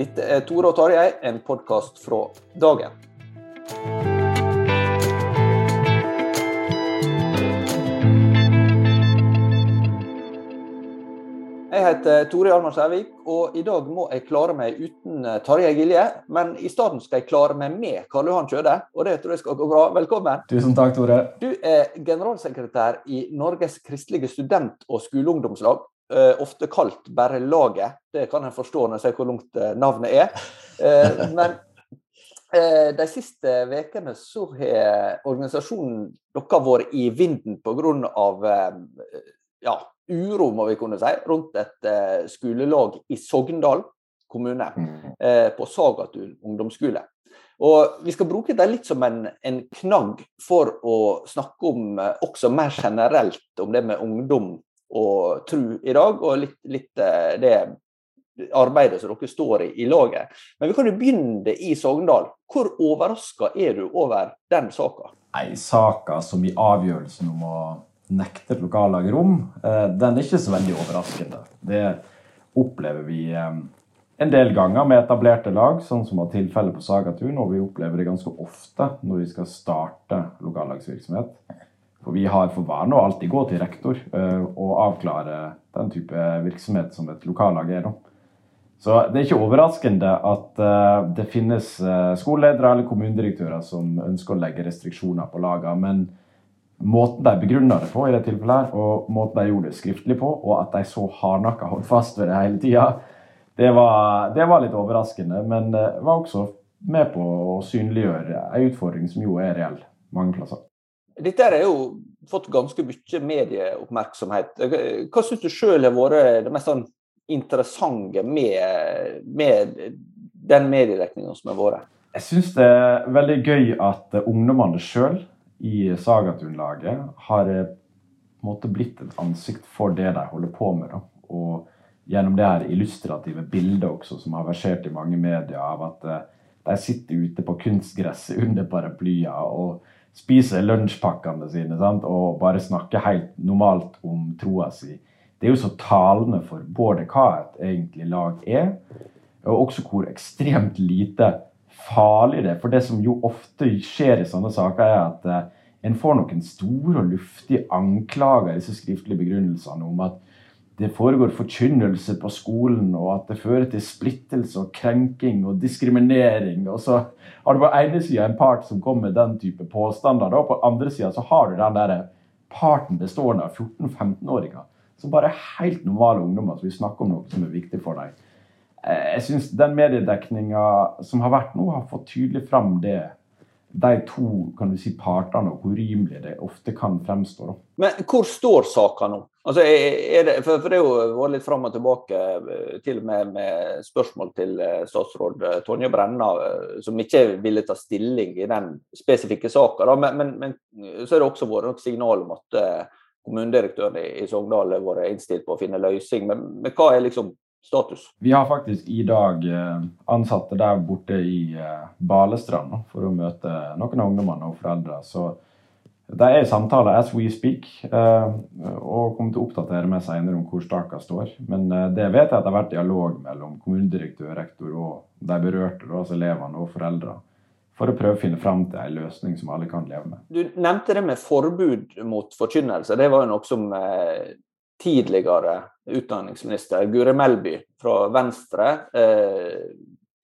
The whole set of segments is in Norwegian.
Dette er Tore og Tarjei, en podkast fra dagen. Jeg heter Tore Hjalmar Sævik, og i dag må jeg klare meg uten eh, Tarjei Gilje. Men i stedet skal jeg klare meg med Karl Johan Kjøde, og det tror jeg skal gå bra. Velkommen. Tusen takk, Tore. Du er generalsekretær i Norges kristelige student- og skoleungdomslag. Eh, ofte kalt bare Laget. Det kan jeg forstå når jeg ser hvor langt eh, navnet er. Eh, men de siste ukene så har organisasjonen deres vært i vinden pga. Ja, uro, må vi kunne si, rundt et skolelag i Sogndal kommune. Eh, på Sagatun ungdomsskole. Og Vi skal bruke det litt som en, en knagg for å snakke om også mer generelt om det med ungdom og tro i dag, og litt, litt eh, det arbeidet som dere står i i laget. Men vi kan jo begynne i Sogndal. Hvor overraska er du over den saka? Nei, Saka som i avgjørelsen om å nekte et lokallag rom, eh, den er ikke så veldig overraskende. Det opplever vi eh, en del ganger med etablerte lag, sånn som var tilfellet på Sagatun, og vi opplever det ganske ofte når vi skal starte lokallagsvirksomhet. For vi har for vane å alltid gå til rektor eh, og avklare den type virksomhet som et lokallag er. da. Så det er ikke overraskende at eh, det finnes eh, skoleledere eller kommunedirektører som ønsker å legge restriksjoner på lagene, men måten de begrunna det på, i det tilfellet her, og måten de gjorde det skriftlig på, og at de så hardnakka holdt fast ved det hele tida, det, det var litt overraskende. Men var også med på å synliggjøre en utfordring som jo er reell mange plasser. Dette har jo fått ganske mye medieoppmerksomhet. Hva syns du sjøl har vært det mest sånn interessante med, med den mediedekninga som har vært? Jeg syns det er veldig gøy at ungdommene sjøl i Sagatun-laget har eh, måte blitt et ansikt for det de holder på med. Da. Og gjennom det her illustrative bildet også, som har versert i mange medier, av at eh, de sitter ute på kunstgresset under paraplyer og spiser lunsjpakkene sine sant? og bare snakker helt normalt om troa si. Det er jo så talende for både hva et egentlig lag er, og også hvor ekstremt lite farlig det er. For det som jo ofte skjer i sånne saker, er at eh, en får noen store og luftige anklager i disse skriftlige begrunnelsene om at det foregår forkynnelse på skolen, og at det fører til splittelse og krenking og diskriminering. Og så har du på ene sida en part som kommer med den type påstander, og på andre sida så har du den der parten bestående av 14-15-åringer som bare er helt normale ungdommer som vil snakke om noe som er viktig for dem. Eh, Jeg syns den mediedekninga som har vært nå, har fått tydelig fram det de to kan du si, partene og hvor rimelig det ofte kan fremstå. Da. Men hvor står saka nå? Altså, er det, for, det har vært litt fram og tilbake, eh, til og med med spørsmål til eh, statsråd eh, Tonje Brenna, som ikke ville ta stilling i den spesifikke saka. Men, men, men, så er det også vært noe signal om at kommunedirektøren i Sogndal har vært innstilt på å finne løsning. Men, men hva er liksom status? Vi har faktisk i dag eh, ansatte der borte i eh, Balestrand for å møte noen av ungdommene og foreldre. Så de er i samtale as we speak, eh, og kommer til å oppdatere meg senere om hvor staka står. Men det vet jeg at det har vært dialog mellom kommunedirektør, rektor og de berørte, altså elevene og foreldre for å prøve å finne fram til en løsning som alle kan leve med. Du nevnte det med forbud mot forkynnelse. Det var jo noe som tidligere utdanningsminister Guri Melby fra Venstre eh,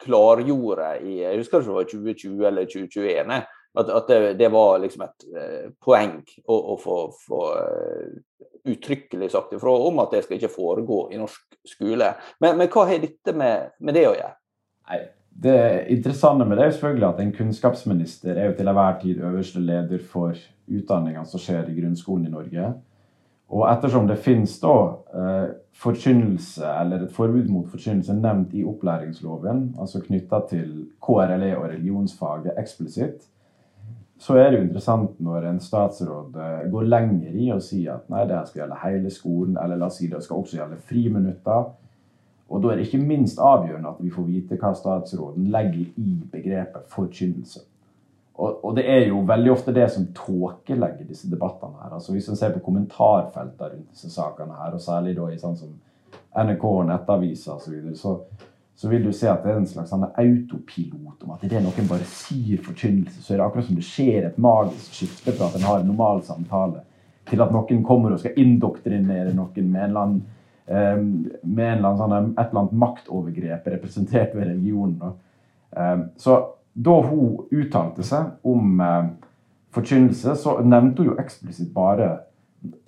klargjorde i jeg husker ikke det var 2020 eller 2021 at, at det, det, var liksom et eh, poeng å, å få, få uh, uttrykkelig sagt ifra om at det skal ikke foregå i norsk skole. Men, men hva har dette med, med, det å gjøre? Nei, det interessante med det er selvfølgelig at en kunnskapsminister er jo til enhver tid øverste leder for utdanningene som skjer i grunnskolen i Norge. Og ettersom det finnes da eh, forkynnelse, eller et forbud mot forkynnelse nevnt i opplæringsloven, altså knytta til KRLE og religionsfaget eksplisitt, så er det jo interessant når en statsråd eh, går lenger i å si at nei, det skal gjelde hele skolen, eller la oss si det skal også gjelde friminutter. Og da er det ikke minst avgjørende at vi får vite hva statsråden legger i begrepet forkynnelse. Og, og, det er jo veldig ofte det som tåkelegger disse debattene her. Altså Hvis en ser på kommentarfeltene rundt disse sakene her, og særlig da i sånn som NRK og nettaviser osv., så, videre, så så vil du se at det er en slags sånn autopilot om at det noen bare sier forkynnelse, så er det akkurat som det skjer et magisk skifte fra at en har en normal samtale, til at noen kommer og skal indoktrinere noen med en eller annen, um, med en eller annen sånn, et eller annet maktovergrep representert ved religionen. Um, så da hun uttalte seg om eh, forkynnelse, så nevnte hun jo eksplisitt bare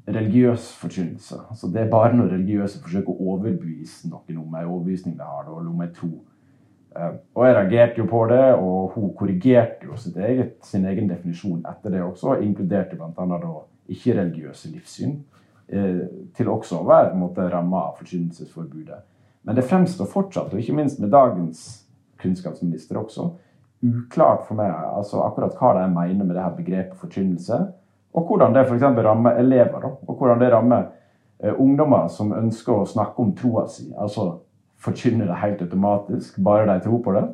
religiøs forkynnelse. Altså det er bare når religiøse forsøker å overbevise noen om en overbevisning de har, eller om en tro. Eh, og jeg reagerte jo på det, og hun korrigerte jo eget, sin egen definisjon etter det også, inkluderte bl.a. ikke-religiøse livssyn, eh, til også å være måte ramma av forkynnelsesforbudet. Men det fremstår fortsatt, og ikke minst med dagens kunnskapsminister også, uklart for meg altså akkurat hva de mener med det her begrepet forkynnelse, og hvordan det f.eks. rammer elever. Og hvordan det rammer eh, ungdommer som ønsker å snakke om troa si. Altså forkynne det helt automatisk, bare de tror på det.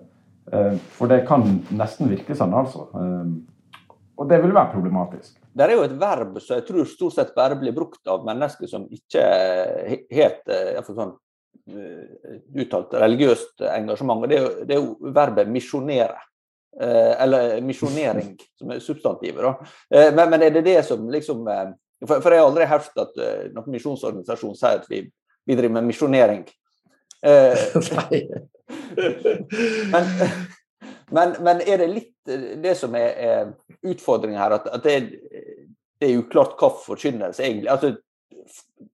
Eh, for det kan nesten virke sånn, altså. Eh, og det vil være problematisk. Det er jo et verb som jeg tror stort sett bare blir brukt av mennesker som ikke helt eh, sånn, eh, uttalt religiøst engasjement. Det er jo, det er jo verbet 'misjonere'. Eh, eller misjonering, som er substantivet. da. Eh, men, men, er det det som liksom eh, For, for jeg har aldri hørt at noen misjonsorganisasjon sier at vi, vi driver med misjonering. men, men, men, er det litt det som er, er utfordringen her, at, at det, det, er uklart hva forkynnelse egentlig altså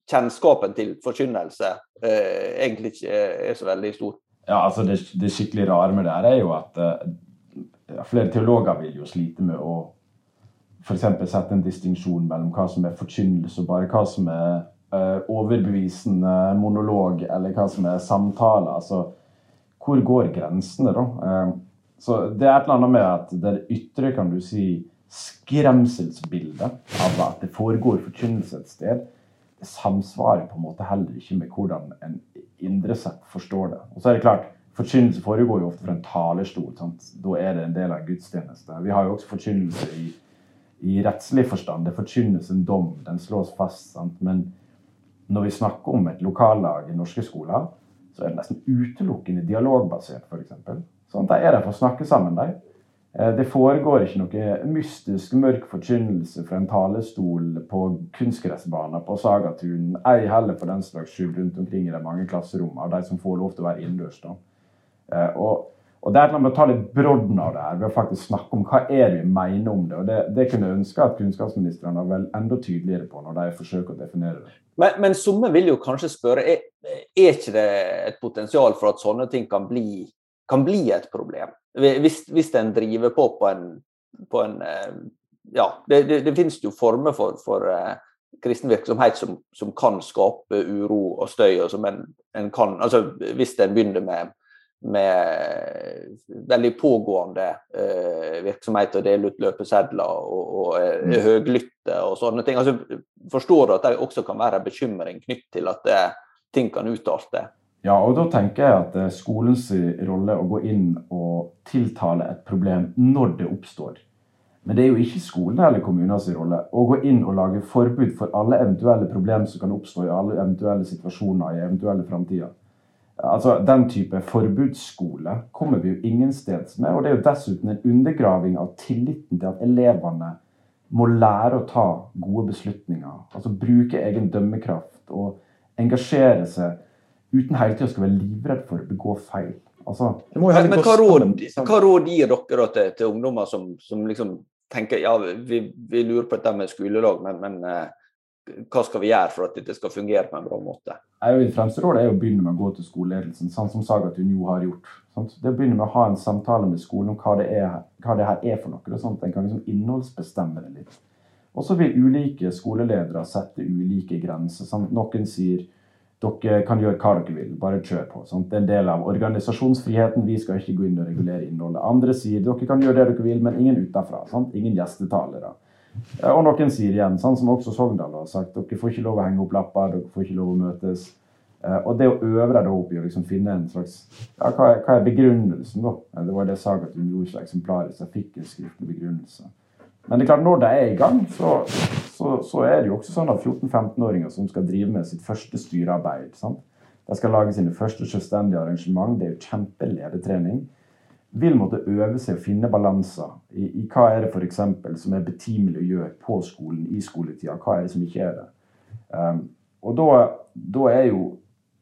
Kjennskapen til forkynnelse eh, egentlig ikke er så veldig stor. Ja, altså Det, det skikkelig rare med det her er jo at flere teologer vil jo slite med å f.eks. sette en distinksjon mellom hva som er forkynnelse, og bare hva som er uh, overbevisende monolog, eller hva som er samtale. Altså, hvor går grensene, da? Uh, så det er et eller annet med at det ytre, kan du si, skremselsbildet av at det foregår forkynnelse et sted, samsvarer på en måte heller ikke med hvordan en indre sett forstår det. Og så er det klart, Forkynnelse foregår jo ofte fra en talerstol. Sant? Da er det en del av gudstjeneste. Vi har jo også forkynnelse i, i rettslig forstand. Det forkynnes en dom, den slås fast. Sant? Men når vi snakker om et lokallag i norske skoler, så er det nesten utelukkende dialogbasert, f.eks. Sånn, de er der for å snakke sammen, de. Eh, det foregår ikke noe mystisk, mørk forkynnelse fra en talestol på kunstgressbaner på Sagatun, ei heller for den slags skyld rundt omkring i de mange klasserommene av de som får lov til å være innendørs. Eh, og, og det er noe med å ta litt brodden av det her ved å faktisk snakke om hva er det vi mener om det. og Det, det kunne jeg ønske at kunnskapsministrene var enda tydeligere på når de forsøker å definere det. Men, men somme vil jo kanskje spørre er, er ikke det et potensial for at sånne ting kan bli, kan bli et problem? Hvis, hvis en driver på på en på en Ja, det, det, det finnes jo former for, for kristen virksomhet som, som, kan skape uro og støy, og som en, en kan altså Hvis en begynner med med veldig pågående eh, virksomhet og dele ut løpesedler og, og og mm. høglytte og sånne ting. Altså, forstår du at det også kan være en bekymring knytt til at det, ting kan utarte? Ja, og da tenker jeg at det er skolens rolle å gå inn og tiltale et problem når det oppstår. Men det er jo ikke skolen eller kommunens rolle å gå inn og lage forbud for alle eventuelle problemer som kan oppstå i alle eventuelle situasjoner i eventuelle framtider. Altså, Den type forbudsskole kommer vi jo ingensteds med. Og det er jo dessuten en undergraving av tilliten til at elevene må lære å ta gode beslutninger. Altså bruke egen dømmekraft og engasjere seg uten hele tida å være livredd for å begå feil. Altså, men, men hva, råd, hva, råd, gir dere til, til ungdommer som, som, liksom tenker ja, vi, vi, lurer på dette med skolelag, men, men eh, hva skal vi gjøre for at dette skal fungere på en bra måte? Det fremste råd er å begynne med å gå til skoleledelsen, sånn som Saga Tunjo har gjort. Sant? Det å begynne med å ha en samtale med skolen om hva det, er, hva det her er for noe. sånn at En kan liksom innholdsbestemme det litt. Og så vil ulike skoleledere sette ulike grenser. Sant? Noen sier dere kan gjøre hva dere vil, bare kjør på. Sant? Det er en del av organisasjonsfriheten, vi skal ikke gå inn og regulere innholdet. Andre sier dere kan gjøre det dere vil, men ingen utenfra. Ingen gjestetalere. Og noen sier igjen, sånn som også Sogndal har sagt, dere får ikke lov å henge opp lapper, dere får ikke lov å møtes. Eh, og det å øve deg opp i å liksom finne en slags ja, hva, er, hva er begrunnelsen, da? Det var det jeg sa at hun gjorde så eksemplarisk. Jeg fikk en skriftlig begrunnelse. Men det er klart, når de er i gang, så, så, så er det jo også sånn at 14-15-åringer som skal drive med sitt første styrearbeid sant? De skal lage sine første selvstendige arrangement. Det er jo kjempeledetrening vil måtte øve seg å finne balanser i, i, hva er det f.eks. som er betimelig å gjøre på skolen i skoletida, hva er det som ikke er det. Um, og da, da, er jo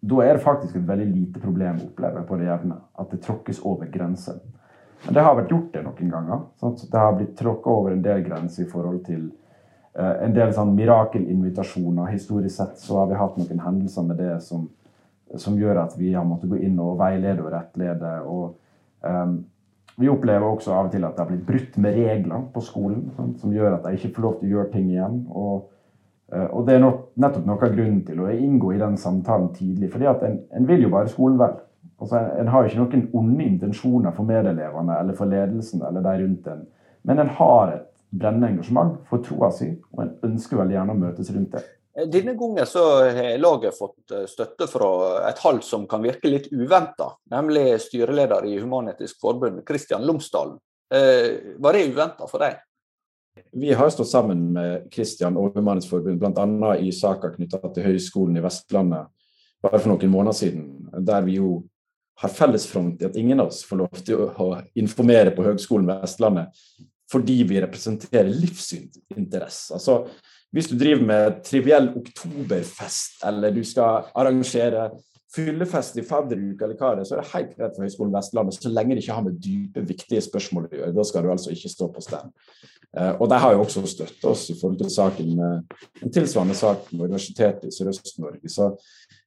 da er det faktisk et veldig lite problem å oppleve på det jevne at det tråkkes over grenser. Men det har vært gjort det noen ganger. Sant? Det har blitt tråkka over en del grenser i forhold til uh, en del sånn mirakelinvitasjoner. Historisk sett så har vi hatt noen hendelser med det som, som gjør at vi har måttet gå inn og veilede og rettlede. og vi opplever også av og til at det har blitt brutt med regler på skolen, som gjør at de ikke får lov til å gjøre ting igjen. Og, uh, og det er nettopp noe av grunnen til å inngå i den samtalen tidlig. fordi at en, en vil jo bare skolen vel. Altså, en, en, har ikke noen onde intensjoner for medelevene eller for ledelsen eller de rundt en, men en har et brennende engasjement for troa si, og en ønsker veldig gjerne å møtes rundt det. Denne gangen så har laget fått eh, støtte fra et hold som kan virke litt uventa, nemlig styreleder i Human-Etisk Forbund, Kristian Lomsdalen. Eh, var det uventa for deg? Vi har stått sammen med Kristian og Human-Etisk Forbund bl.a. i saker knytta til Høgskolen i Vestlandet bare for noen måneder siden, der vi jo har felles front i at ingen av oss får lov til å informere på Høgskolen Vestlandet fordi vi representerer livssynsinteresse. Altså, hvis du driver med triviell oktoberfest, eller du skal arrangere fyllefest i fadderuka, eller hva det er, så er det helt greit for Høgskolen Vestlandet, så lenge det ikke har med dype, viktige spørsmål å gjøre. Da skal du altså ikke stå på stand. Uh, og de har jo også støttet oss i forhold til saken med en tilsvarende sak med Universitetet i Sørøst-Norge. Så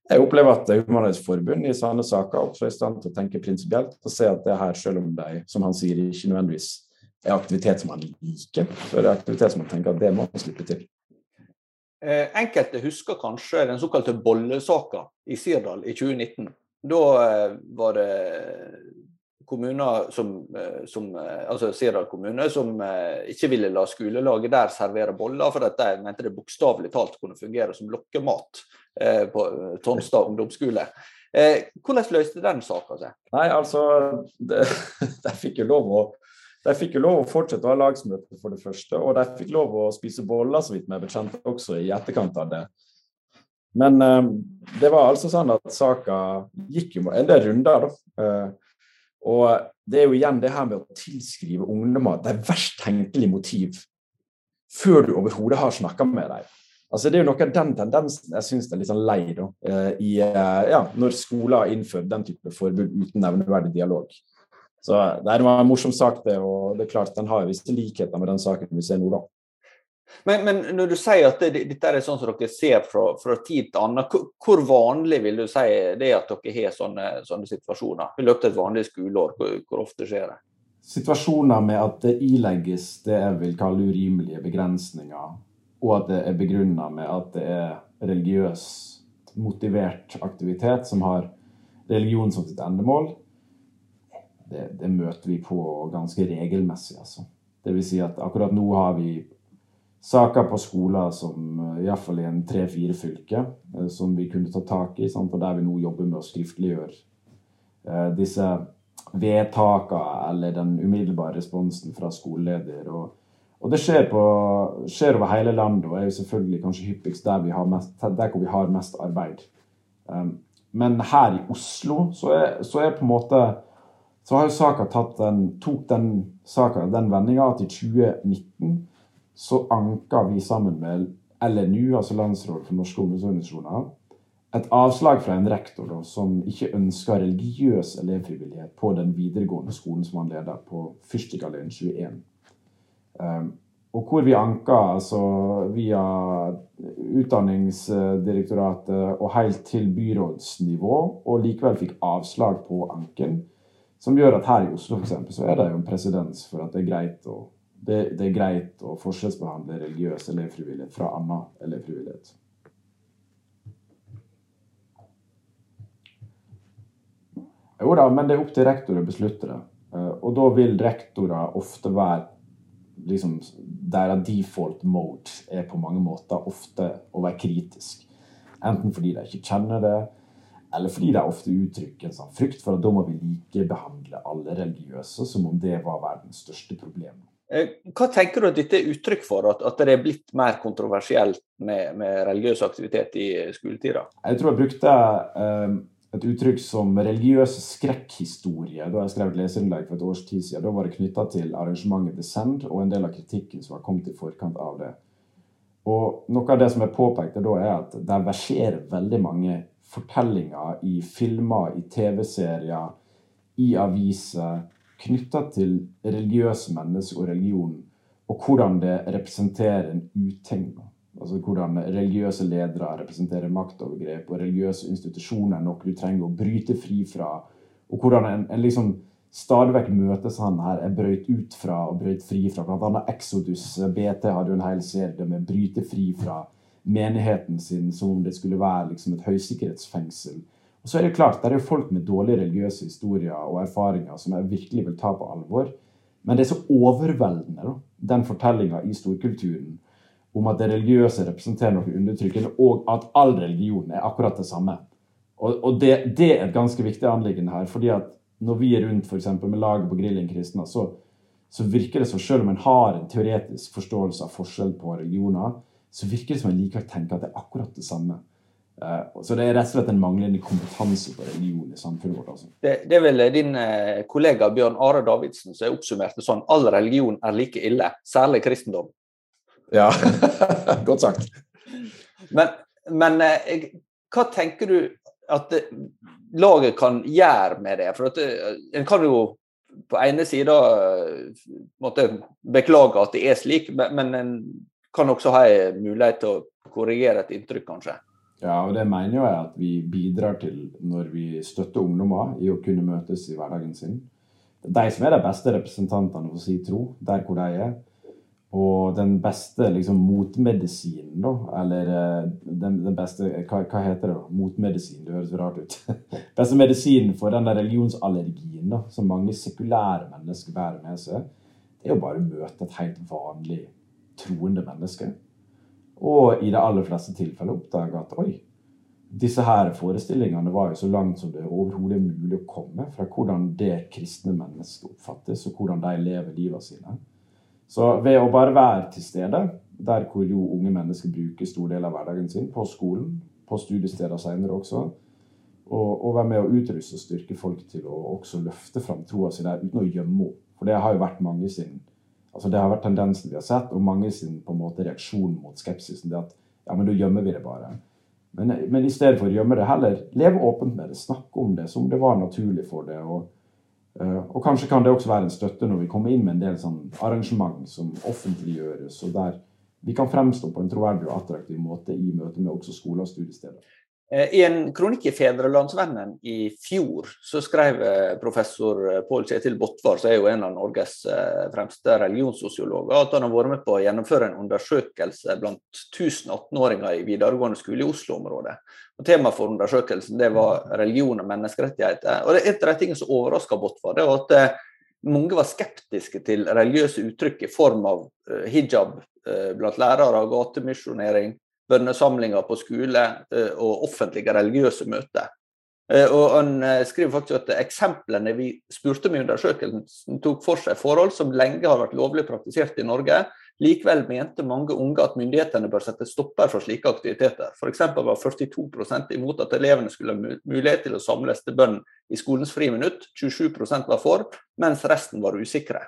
jeg opplever at Humanitisk Forbund i sånne saker også er i stand til å tenke prinsipielt og se at det her, selv om de, som han sier, ikke nødvendigvis er aktivitet som han liker, så er det aktivitet som han tenker at det må man slippe til. Eh, enkelte husker kanskje den såkalte bollesaka i Sirdal i 2019. Da eh, var det kommuner som, eh, som altså Sirdal kommune som ikke ville la skolelaget der servere boller, for at de mente det bokstavelig talt kunne fungere som lokkemat på Tonstad ungdomsskole. Hvordan løste den saka seg? Nei, altså, De fikk jo lov å de fikk jo lov å fortsette å ha lagsmøte, for det første. Og de fikk lov å spise boller, så vidt vi er bekjent, også i etterkant av det. Men eh, det var altså sånn at saka gikk jo en del runder, da. Eh, og det er jo igjen det her med å tilskrive ungdommer de verst tenkelige motiv før du overhodet har snakka med dem. Altså, det er jo noe av den tendensen jeg syns er litt sånn lei da, eh, i, ja, når skoler har innført den type forbud uten nevneverdig dialog. Så det var en morsom sak, det. Og det er klart den har visse likheter med den saken vi ser nå, da. Men, men, når du sier at det, dette er sånn som dere ser fra, fra tid til annen, hvor vanlig vil du si det at dere har sånne, sånne situasjoner? I løpet av et vanlig skoleår, hvor, hvor ofte skjer det? situasjoner med at det ilegges det jeg vil kalle urimelige begrensninger, og at det er begrunna med at det er religiøst motivert aktivitet som har religion som sitt endemål, det, det møter vi på ganske regelmessig. altså. Det vil si at akkurat nå har vi saker på skoler som eh, iallfall i en tre-fire fylker eh, som vi kunne ta tak i, sant? og der vi nå jobber med å skriftliggjøre eh, disse vedtakene eller den umiddelbare responsen fra skoleleder. Og, og det skjer, på, skjer, over hele landet og er jo selvfølgelig kanskje hyppigst der, mest, der hvor vi har mest arbeid. Um, men her i Oslo så er, så er på en måte så har jo saka tatt den, tok den saka den vendinga at i 2019 så anka vi sammen med LNU, altså Landsrådet for norske ungdomsorganisasjoner, et avslag fra en rektor da, som ikke ønska religiøs elevfrivillighet på den videregående skolen som han leder, på Fyrstikkalleen 21. Um, og hvor vi anka altså, via Utdanningsdirektoratet og helt til byrådsnivå, og likevel fikk avslag på anken. Som gjør at her i Oslo for eksempel, så er det jo en presedens for at det er greit å det, det, er greit å forskjellsbehandle religiøs elevfrivillighet fra annen elevfrivillighet. Jo da, men det er opp til rektor å beslutte det. Eh, og da vil rektorer ofte være liksom, Deres default mode er på mange måter ofte å være kritisk. Enten fordi de ikke kjenner det, eller fordi de ofte uttrykker en sånn frykt for at da må vi likebehandle alle religiøse som om det var verdens største problem. Eh, hva tenker du at dette er uttrykk for, at, at det er blitt mer kontroversielt med, med religiøs aktivitet i skoletida? Jeg tror jeg brukte eh, et uttrykk som religiøs skrekkhistorie da jeg skrev et leserinnlegg for et års tid siden. Da var det knytta til arrangementet Descend og en del av kritikken som har kommet i forkant av det. Og Noe av det som er påpekte da, er at det verserer veldig mange fortellinger i filmer, i TV-serier, i aviser knytta til religiøse mennesker og religion, og hvordan det representerer en uting. Altså hvordan religiøse ledere representerer maktovergrep, og religiøse institusjoner er noe du trenger å bryte fri fra. Og hvordan en, en liksom stadig vekk møtes han her er brøyt ut fra og brøyt fri fra. Blant annet Exodus. BT hadde jo en hel serie med 'bryte fri fra' menigheten sin som om det skulle være liksom et høysikkerhetsfengsel. Og så er det klart, det er folk med dårlige religiøse historier og erfaringer som jeg virkelig vil ta på alvor. Men det er så overveldende, da, den fortellinga i storkulturen om at det religiøse representerer noe undertrykkende, og at all religion er akkurat det samme. Og, og det, det, er et ganske viktig anliggende her. fordi at når vi er rundt for med laget på Grilling kristne, så, så, virker det som selv om en har en teoretisk forståelse av forskjell på religioner, så virker det som en likevel tenker at det er akkurat det samme. Eh, så det er rett og slett en manglende kompetanse på religion i samfunnet vårt. Altså. Det, det, er vel din eh, kollega Bjørn Are Davidsen som oppsummerte sånn all religion er like ille, særlig kristendom. Ja, godt sagt. Men, men eh, hva tenker du at laget kan gjøre med det? For at, en kan jo på ene sida måtte beklage at det er slik, men en kan også ha en mulighet til å korrigere et inntrykk, kanskje? Ja, og det mener jeg at vi bidrar til når vi støtter ungdommer i å kunne møtes i hverdagen sin. De som er de beste representantene for sin tro, der hvor de er. Og den beste liksom, motmedisinen, da, eller eh, den, den beste hva, hva, heter det? da? Motmedisin, det høres rart ut. beste medisinen for den der religionsallergien da, som mange sekulære mennesker bærer med seg, det er jo bare å møte et helt vanlig troende menneske. Og i de aller fleste tilfeller oppdager at oi, disse her forestillingene var jo så langt som det overhodet er mulig å komme fra hvordan det kristne mennesket oppfattes, og hvordan de lever livet sine. Så ved å bare være til stede, der hvor jo unge mennesker bruker stor del av hverdagen sin, på skolen, på studiesteder senere også, og, og være med å utruste og styrke folk til å også løfte fram troa si der uten å gjemme henne. For det har jo vært mange sin Altså Det har vært tendensen vi har sett, og mange sin på en måte reaksjon mot skepsisen. det at ja, men da gjemmer vi det bare. Men, men i stedet for å gjemme det, heller leve åpent med det. Snakke om det som det var naturlig for det. Og, uh, og kanskje kan det også være en støtte når vi kommer inn med en del sånn arrangement som offentliggjøres, og der vi kan fremstå på en troverdig og attraktiv måte i møte med også skoler og studiesteder. Eh, I en kronikk i Fedrelandsvennen i fjor så skrev eh, professor eh, Pål Kjetil Botvar, som er jo en av Norges fremste religionssosiologer, at han har vært med på å gjennomføre en undersøkelse blant 1000 18-åringer i videregående skole i Oslo-området. Og Temaet for undersøkelsen det var religion og menneskerettigheter. Og det Et av de tingene som overraska Botvar, det var at mange var skeptiske til religiøse uttrykk i form av hijab blant lærere, gatemisjonering, bønnesamlinger på skole eh, og offentlige religiøse møter. Eh, og Han eh, skriver faktisk at eksemplene vi spurte om i undersøkelsen, tok for seg forhold som lenge har vært lovlig praktisert i Norge. Likevel mente mange unge at myndighetene bør sette stopper for slike aktiviteter. F.eks. var 42 imot at elevene skulle ha mulighet til å samles til bønn i skolens friminutt. 27 var for, mens resten var usikre.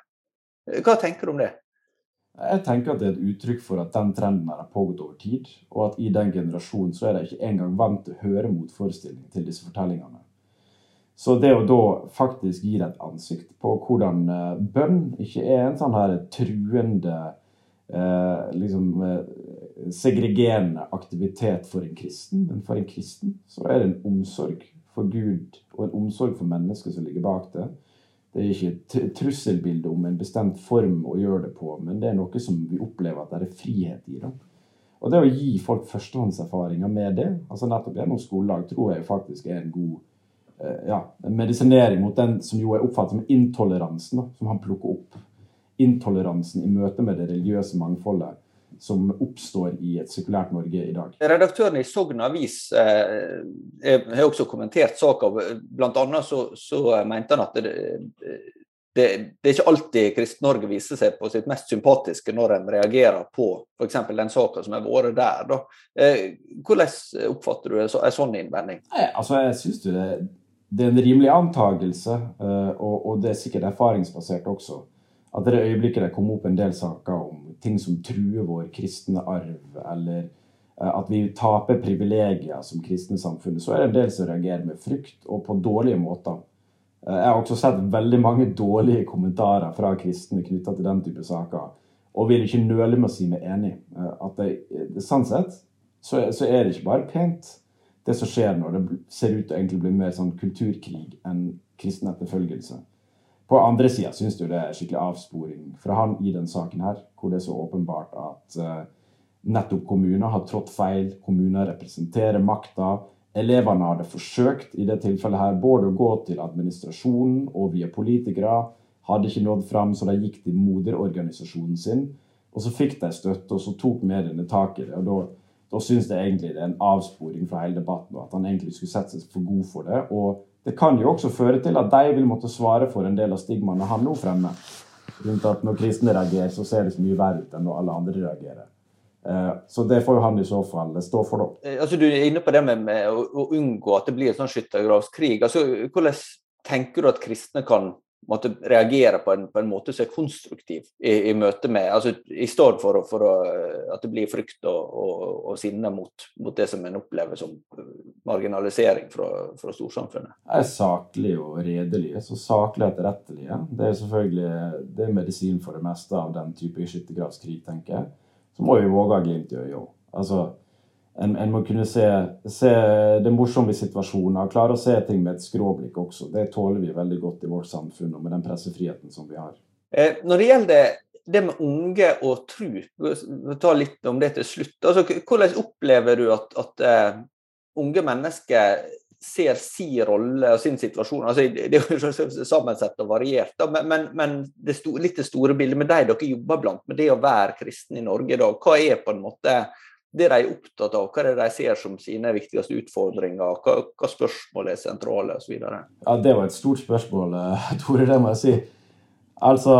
Hva tenker du om det? Jeg tenker at det er et uttrykk for at den trenden har pågått over tid, og at i den generasjonen så er de ikke engang vant til å høre motforestilling til disse fortellingene. Så det å da faktisk gi det et ansikt på hvordan eh, bønn ikke er en sånn her truende eh, liksom eh, segregerende aktivitet for en kristen, men for en kristen så er det en omsorg for Gud og en omsorg for mennesket som ligger bak det. Det er ikke et trusselbilde om en bestemt form å gjøre det på, men det er noe som vi opplever at det er frihet i. det. Og det å gi folk førstehåndserfaringer med det, altså nettopp gjennom skolelag, tror jeg faktisk er en god eh, ja, medisinering mot den som jo er oppfattet som intoleransen, da, som han plukker opp. Intoleransen i møte med det religiøse mangfoldet som oppstår i et sekulært Norge i dag. Redaktøren i Sogn Avis eh, har også kommentert saka. Bl.a. Så, så mente han at det, det, det, er ikke alltid Kristen-Norge viser seg på sitt mest sympatiske når en reagerer på f.eks. den saka som har vært der. Da. Eh, hvordan oppfatter du en sånn innvending? Nei, altså jeg synes det, det, er en rimelig antagelse, eh, og, og det er sikkert erfaringsbasert også at det øyeblikket det kom opp en del saker om ting som truer vår kristne arv, eller eh, at vi taper privilegier som kristne samfunn, så er det en del som reagerer med frykt, og på dårlige måter. Eh, jeg har også sett veldig mange dårlige kommentarer fra kristne knytta til den type saker, og vil ikke nøle med å si meg enig. Eh, at det, sånn sett så, er det ikke bare pent, det som skjer når det ser ut til å bli mer sånn kulturkrig enn kristen etterfølgelse. På andre sida syns du det er skikkelig avsporing fra han i den saken her, hvor det er så åpenbart at uh, nettopp kommuner har trådt feil. Kommuner representerer makta. Elevene hadde forsøkt i det tilfellet her både å gå til administrasjonen og via politikere. Hadde ikke nådd fram, så de gikk til moderorganisasjonen sin. Og så fikk de støtte, og så tok mediene tak i det. og da da syns jeg egentlig det er en avsporing fra hele debatten, og at han egentlig skulle sette seg for god for det. Og det kan jo også føre til at de vil måtte svare for en del av stigmaene han nå fremmer. Rundt at når kristne reagerer, så ser det så mye verre ut enn når alle andre reagerer. Eh, så det får jo han i så fall stå for, da. Eh, altså, du er inne på det med, å, unngå at det blir en sånn skyttergravskrig. Altså, hvordan tenker du at kristne kan måtte reagere på en, på en, måte som er konstruktiv i, i møte med altså I stedet for, for å, at det blir frykt og, og, og sinne mot, mot, det som en opplever som marginalisering fra, fra storsamfunnet. Jeg er saklig og redelig. Så saklig etterrettelige. Det er selvfølgelig det er medisin for det meste av den type skyttergravskrig, tenker jeg. Så må vi våge å glimt i øyet òg. Altså, en, en, må kunne se, se, det morsomme i situasjonen og klare å se ting med et skråblikk også. Det tåler vi veldig godt i vårt samfunn og med den pressefriheten som vi har. Eh, når det gjelder det med unge og tru, tar litt om det til slutt. Altså, hvordan opplever du at, at uh, unge mennesker ser sin rolle og sin situasjon? Altså, det er jo sammensett og variert, da, men, men, men det sto, litt det store bildet med de dere jobber blant, med det å være kristen i Norge i dag, hva er på en måte det de er opptatt av, hva er det de ser som sine viktigste utfordringer, hva, hva spørsmål er sentrale osv.? Ja, det var et stort spørsmål, eh, Tore, det må jeg si. Altså,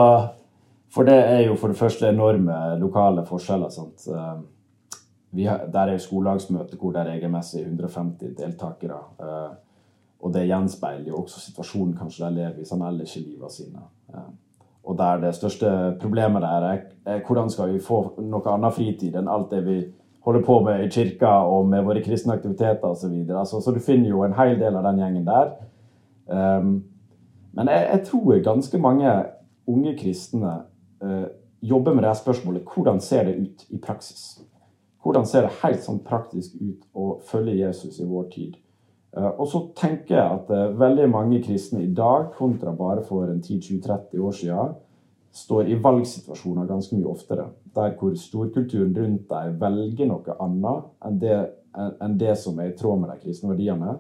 For det er jo for det første enorme lokale forskjeller. sant? Eh, har, der er jo skolelagsmøte hvor det er regelmessig 150 deltakere. Eh, og det gjenspeiler jo også situasjonen kanskje de lever i sånn ellers i livet sine. Og der det største problemet der er, er hvordan skal vi få noe annet fritid enn alt det vi holder på med i kirka og med våre kristne aktiviteter osv. Så, videre. så du finner jo en hel del av den gjengen der. Um, men jeg, jeg, tror ganske mange unge kristne uh, jobber med det spørsmålet hvordan ser det ut i praksis? Hvordan ser det helt sånn praktisk ut å følge Jesus i vår tid? Eh, og så tenker jeg at eh, veldig mange kristne i dag, kontra bare for en 10-20-30 år siden, står i valgsituasjoner ganske mye oftere. Der hvor storkulturen rundt deg velger noe annet enn det, enn det som er i tråd med de kristne verdiene.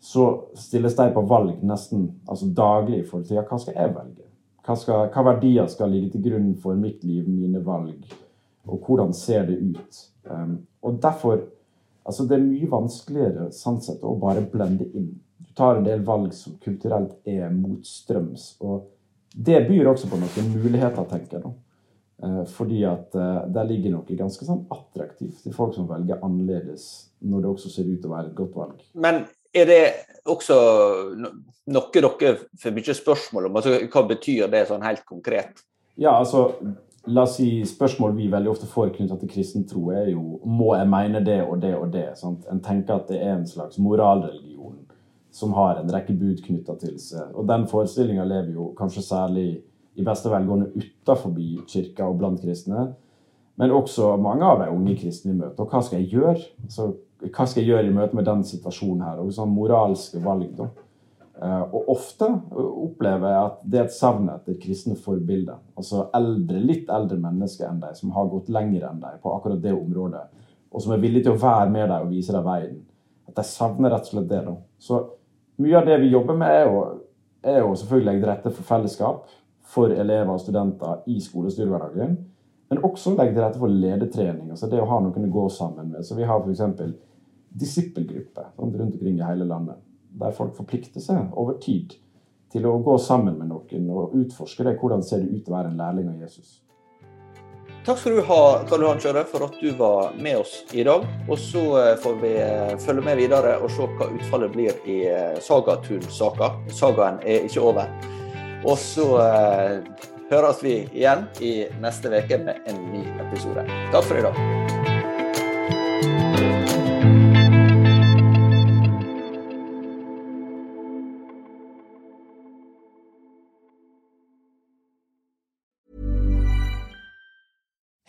Så stilles de på valg nesten altså daglig i forhold til ja, hva skal jeg velge? Hva, skal, hva verdier skal ligge til grunn for mitt liv, mine valg? Og hvordan ser det ut? Um, og derfor Altså, det er mye vanskeligere sånn sett, å bare blende inn. Du tar en del valg som kulturelt er motstrøms. Og det byr også på noen muligheter, tenker jeg. nå. Eh, fordi at eh, der ligger noe ganske sånn attraktivt til folk som velger annerledes, når det også ser ut til å være et godt valg. Men er det også noe dere får mye spørsmål om? Altså, hva betyr det sånn helt konkret? Ja, altså La oss si spørsmål vi veldig ofte får knyttet til kristen tro, er jo må jeg mene det og det og det. Sant? En tenker at det er en slags moralreligion som har en rekke bud knytta til seg. Og den forestillinga lever jo kanskje særlig i beste velgående utenfor kirka og blant kristne. Men også mange av de unge kristne i møte. Og hva skal jeg gjøre? Så, hva skal jeg gjøre i møte med den situasjonen her? Og sånn moralske valg, da. Eh, og ofte opplever jeg at det er et savn etter kristne forbilder. Altså eldre, litt eldre mennesker enn deg, som har gått lenger enn deg på akkurat det området. Og som er villige til å være med deg og vise deg veien. At jeg savner rett og slett det. da. Så mye av det vi jobber med, er jo, er jo selvfølgelig legge til rette for fellesskap for elever og studenter i skolestyrehverdagen. Men også legge til rette for ledetrening. altså Det å ha noen å gå sammen med. Så vi har f.eks. disippelgrupper sånn, rundt omkring i hele landet der folk forplikter seg over tid til å gå sammen med noen og utforske det. Hvordan ser det ut å være en lærling av Jesus? Takk skal du ha, Karl Johan Kjøre, for at du var med oss i dag. Og så eh, får vi eh, følge med videre og se hva utfallet blir i eh, Sagatun-saka. Sagaen er ikke over. Og så eh, høres vi igjen i neste uke med en ny episode. Takk for i dag.